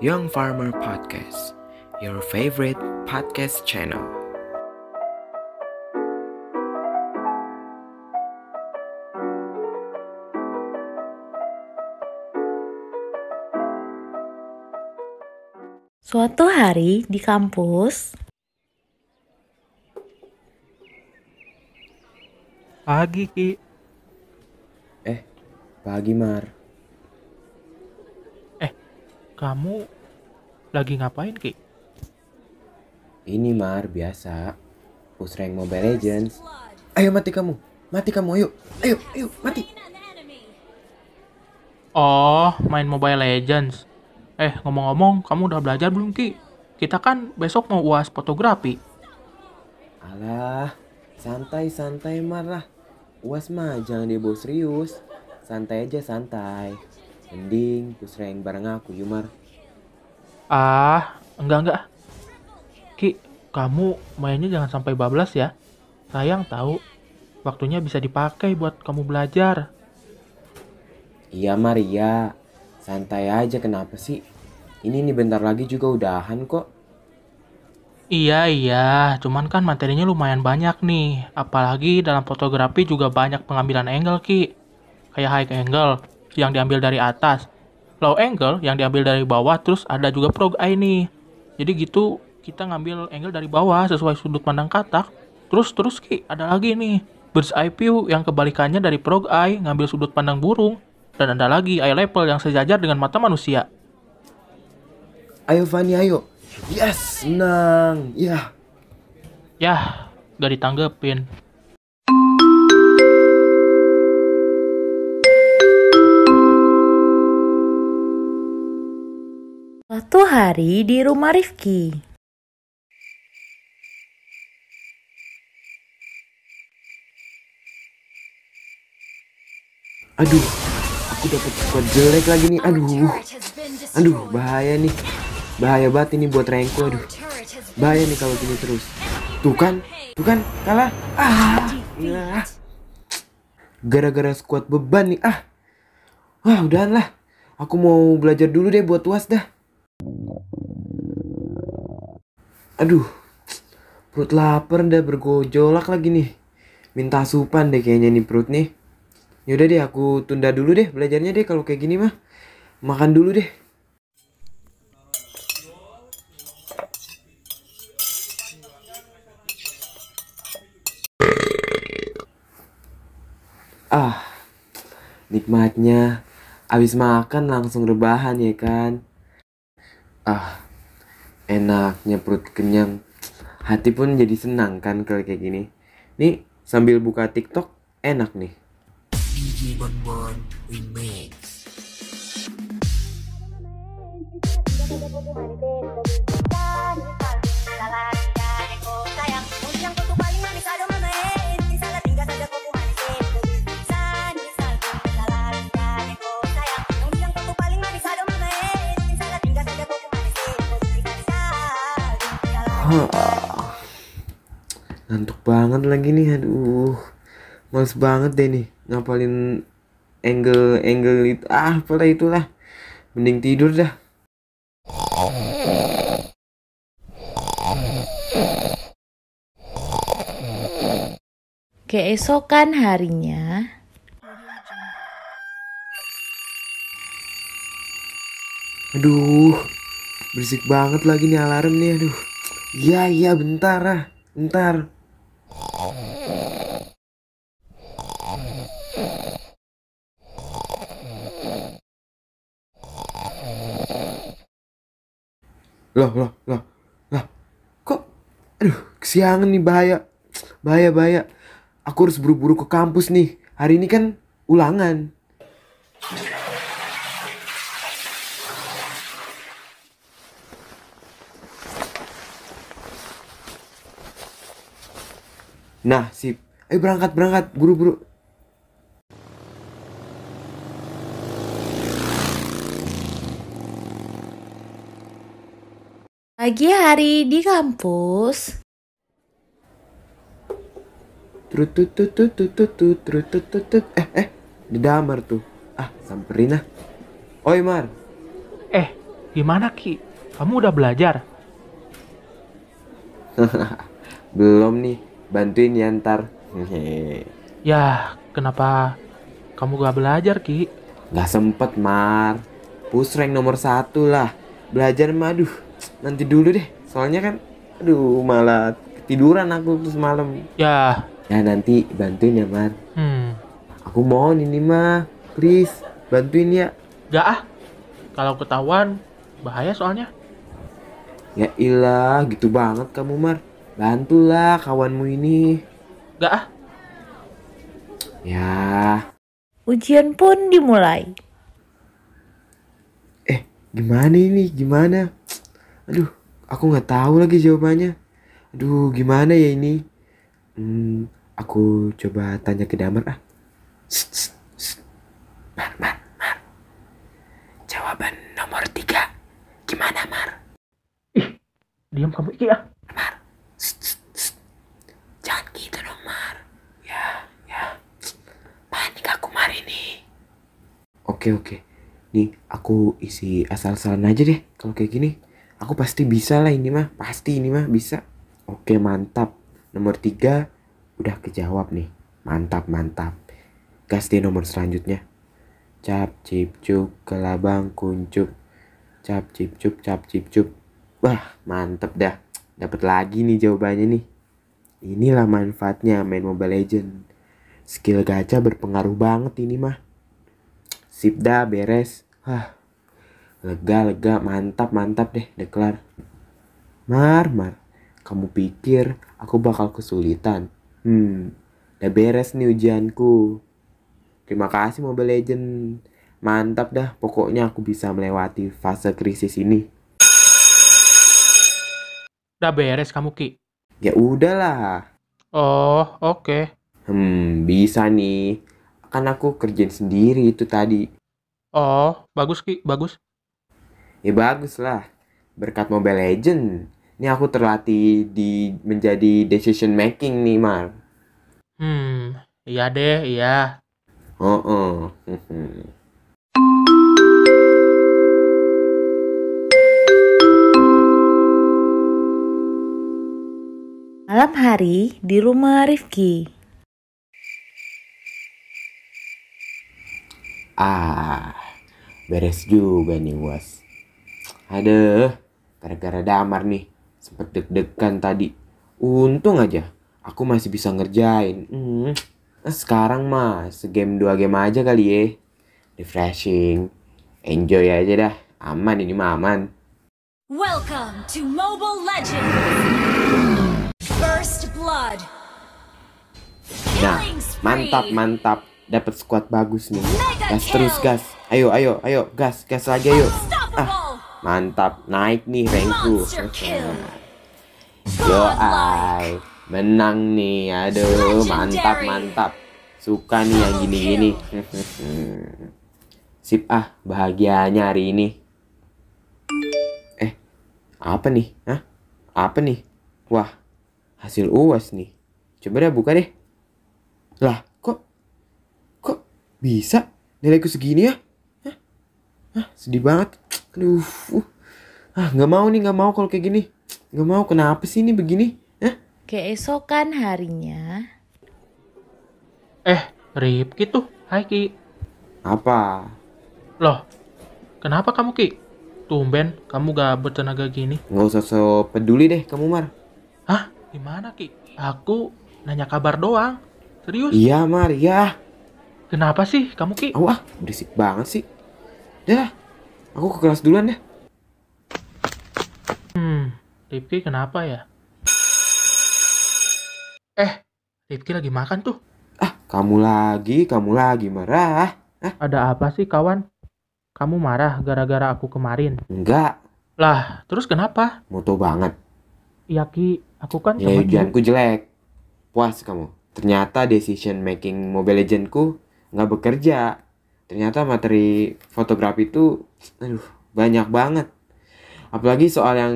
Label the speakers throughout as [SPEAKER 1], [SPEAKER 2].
[SPEAKER 1] Young Farmer Podcast, your favorite podcast channel.
[SPEAKER 2] Suatu hari di kampus,
[SPEAKER 3] Pagi, Ki.
[SPEAKER 1] Eh, pagi Mar.
[SPEAKER 3] Kamu lagi ngapain, Ki?
[SPEAKER 1] Ini Mar biasa. Push rank Mobile Legends. Ayo mati kamu. Mati kamu ayo. Ayo, ayo mati.
[SPEAKER 3] Oh, main Mobile Legends. Eh, ngomong-ngomong, kamu udah belajar belum, Ki? Kita kan besok mau uas fotografi.
[SPEAKER 1] Alah, santai-santai Mar lah. Uas mah jangan dibawa serius. Santai aja santai. Mending push rank bareng aku yuk Mar.
[SPEAKER 3] Ah, enggak-enggak. Ki, kamu mainnya jangan sampai bablas ya. Sayang tahu. Waktunya bisa dipakai buat kamu belajar.
[SPEAKER 1] Iya Mar, iya. Santai aja kenapa sih? Ini nih bentar lagi juga udahan kok.
[SPEAKER 3] Iya, iya. Cuman kan materinya lumayan banyak nih. Apalagi dalam fotografi juga banyak pengambilan angle, Ki. Kayak high angle yang diambil dari atas. Low angle yang diambil dari bawah. Terus ada juga prog eye nih. Jadi gitu kita ngambil angle dari bawah sesuai sudut pandang katak. Terus, terus Ki, ada lagi nih. Bird's eye view yang kebalikannya dari prog eye ngambil sudut pandang burung. Dan ada lagi eye level yang sejajar dengan mata manusia.
[SPEAKER 1] Ayo Fanny, ayo. Yes, menang. Ya.
[SPEAKER 3] Yah, gak ditanggepin.
[SPEAKER 2] Hari di rumah Rifki.
[SPEAKER 1] Aduh, aku dapat squad jelek lagi nih. Aduh. Aduh, bahaya nih. Bahaya banget ini buat rankku. Aduh. Bahaya nih kalau gini terus. Tuh kan, tuh kan, kalah. Ah, ya. Gara-gara squad beban nih. Ah. Wah, udahan lah. Aku mau belajar dulu deh buat UAS dah. Aduh. Perut lapar dah bergojolak lagi nih. Minta asupan deh kayaknya nih perut nih. Yaudah deh aku tunda dulu deh belajarnya deh kalau kayak gini mah. Makan dulu deh. Ah, nikmatnya abis makan langsung rebahan ya kan. Ah, enaknya perut kenyang. Hati pun jadi senang kan kalau kayak gini. Nih sambil buka TikTok enak nih. Banget lagi nih, aduh. Males banget deh nih ngapalin angle-angle itu. Ah, apalah itulah. Mending tidur dah.
[SPEAKER 2] Keesokan harinya,
[SPEAKER 1] Aduh. Berisik banget lagi nih alarm nih, aduh. Iya, iya, bentar ah. Bentar. Loh, loh, loh. Lah, kok aduh, kesiangan nih bahaya. Bahaya, bahaya. Aku harus buru-buru ke kampus nih. Hari ini kan ulangan. Nah, sip. Ayo berangkat, berangkat. Buru-buru.
[SPEAKER 2] Pagi hari di kampus.
[SPEAKER 1] Eh, eh. Di damar tuh. Ah, samperin ah. Oi, Mar.
[SPEAKER 3] Eh, Gimana Ki? Kamu udah belajar?
[SPEAKER 1] Belum nih, bantuin ya ntar.
[SPEAKER 3] Ya, kenapa kamu gak belajar Ki?
[SPEAKER 1] Gak sempet, Mar. Push rank nomor satu lah. Belajar mah, aduh, nanti dulu deh. Soalnya kan, aduh, malah ketiduran aku terus malam.
[SPEAKER 3] Ya,
[SPEAKER 1] Ya nanti bantuin ya, Mar.
[SPEAKER 3] hmm,
[SPEAKER 1] Aku mohon ini mah, please, bantuin ya.
[SPEAKER 3] gak ah. Kalau ketahuan, bahaya soalnya.
[SPEAKER 1] Ya ilah, gitu banget kamu, Mar. Bantulah kawanmu ini.
[SPEAKER 3] Gak ah.
[SPEAKER 1] Ya,
[SPEAKER 2] Ujian pun dimulai.
[SPEAKER 1] eh, gimana ini? Gimana? Aduh, aku nggak tahu lagi jawabannya. Aduh, gimana ya ini? Hmm, aku coba tanya ke Damar ah. Sst, sst, sst. Mar, Mar, Mar. Jawaban nomor tiga. Gimana, Mar?
[SPEAKER 3] Diam kamu.
[SPEAKER 1] Sst, sst, sst. Jangan gitu dong, Mar. Ya, ya. Panik aku Mar ini. Oke, oke. Nih, aku isi asal-asalan aja deh. Kalau kayak gini, aku pasti bisa lah ini mah. Pasti ini mah bisa. Oke, mantap. Nomor tiga udah kejawab nih. Mantap, mantap. Gas deh nomor selanjutnya. Cap, cip, cup, kelabang, kuncup. Cap, cip, cup, cap, cip, cup. Wah, mantep dah. Dapat lagi nih jawabannya nih. Inilah manfaatnya main Mobile Legend. Skill gacha berpengaruh banget ini mah. Sip dah beres. Hah. Lega lega mantap mantap deh deklar. Mar mar. Kamu pikir aku bakal kesulitan? Hmm. Udah beres nih ujianku. Terima kasih Mobile Legend. Mantap dah, pokoknya aku bisa melewati fase krisis ini.
[SPEAKER 3] Udah beres kamu Ki.
[SPEAKER 1] Ya udahlah.
[SPEAKER 3] Oh, oke.
[SPEAKER 1] Hmm, bisa nih. Kan aku kerjain sendiri itu tadi.
[SPEAKER 3] Oh, bagus Ki, bagus.
[SPEAKER 1] Ya bagus lah. Berkat Mobile Legend. Ini aku terlatih di menjadi decision making nih, Mar.
[SPEAKER 3] Hmm, iya deh, iya.
[SPEAKER 1] Oh, oh.
[SPEAKER 2] Malam hari di rumah Rifki.
[SPEAKER 1] ah, beres juga nih, Was. Aduh, gara-gara damar nih. Sempet deg-degan tadi. Untung aja, aku masih bisa ngerjain. Hmm. Nah, sekarang mah, segame dua game aja kali ya. Refreshing. Enjoy aja dah. Aman ini mah aman.
[SPEAKER 4] Welcome to Mobile Legends! First Blood!
[SPEAKER 1] Nah, mantap mantap. Dapat squad bagus nih. Gas terus gas. Ayo ayo ayo gas gas lagi ayo.
[SPEAKER 4] Unstoppable!
[SPEAKER 1] Mantap, naik nih rankku.
[SPEAKER 4] Kill.
[SPEAKER 1] Yo ay, menang nih. Aduh, mantap mantap. Suka nih yang gini-gini. Sip ah, bahagianya hari ini. Eh, apa nih? Hah? Apa nih? Wah, hasil UAS nih. Coba deh buka deh. Lah, kok kok bisa nilaiku segini ya? Hah? Hah, sedih banget. Aduh. uh. Ah, nggak mau nih, nggak mau kalau kayak gini. Nggak mau. Kenapa sih ini begini? Hah?
[SPEAKER 2] Keesokan harinya,
[SPEAKER 3] Eh, Ripki tuh. Hai Ki.
[SPEAKER 1] Apa?
[SPEAKER 3] Loh, kenapa kamu Ki? Tumben, kamu gak bertenaga gini.
[SPEAKER 1] Nggak usah so peduli deh kamu Mar.
[SPEAKER 3] Hah? Gimana Ki? Aku nanya kabar doang. Serius?
[SPEAKER 1] Iya Mar, ya.
[SPEAKER 3] Kenapa sih kamu Ki?
[SPEAKER 1] Wah, berisik banget sih. Dah, aku ke kelas duluan deh.
[SPEAKER 3] Hmm, Ripki kenapa ya? Eh, Ripki lagi makan tuh.
[SPEAKER 1] Ah, kamu lagi, kamu lagi marah.
[SPEAKER 3] Ada apa sih kawan? Kamu marah gara-gara aku kemarin.
[SPEAKER 1] Enggak,
[SPEAKER 3] Lah, terus kenapa?
[SPEAKER 1] moto banget.
[SPEAKER 3] Iya Ki, aku kan Ki.
[SPEAKER 1] ujianku jelek. Puas kamu. Ternyata decision making Mobile Legends-ku nggak bekerja. Ternyata materi fotografi itu, aduh, banyak banget. Apalagi soal yang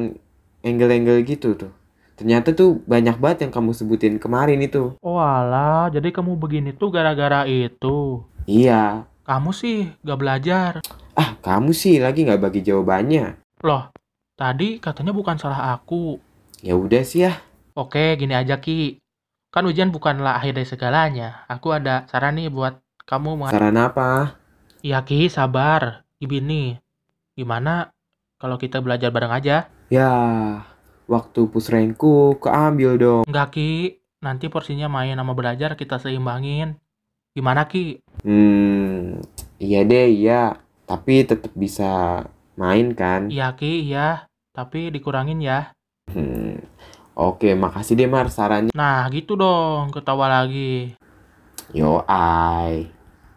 [SPEAKER 1] angle-angle gitu tuh. Ternyata tuh banyak banget yang kamu sebutin kemarin itu.
[SPEAKER 3] Oh alah, jadi kamu begini tuh gara-gara itu.
[SPEAKER 1] Iya.
[SPEAKER 3] Kamu sih gak belajar.
[SPEAKER 1] Ah, kamu sih lagi nggak bagi jawabannya.
[SPEAKER 3] Loh, tadi katanya bukan salah aku.
[SPEAKER 1] Ya udah sih ya.
[SPEAKER 3] Oke, gini aja Ki. Kan ujian bukanlah akhir dari segalanya. Aku ada saran nih buat kamu
[SPEAKER 1] Saran apa?
[SPEAKER 3] Iya Ki, sabar. Gini, gimana kalau kita belajar bareng aja?
[SPEAKER 1] Ya, waktu pusrenku keambil dong.
[SPEAKER 3] Enggak Ki, nanti porsinya main sama belajar kita seimbangin. Gimana Ki?
[SPEAKER 1] Hmm, iya deh, iya. Tapi tetap bisa main kan?
[SPEAKER 3] Iya Ki, iya. Tapi dikurangin ya.
[SPEAKER 1] Hmm. Oke, makasih deh Mar sarannya.
[SPEAKER 3] Nah, gitu dong, ketawa lagi.
[SPEAKER 1] Yo, ai.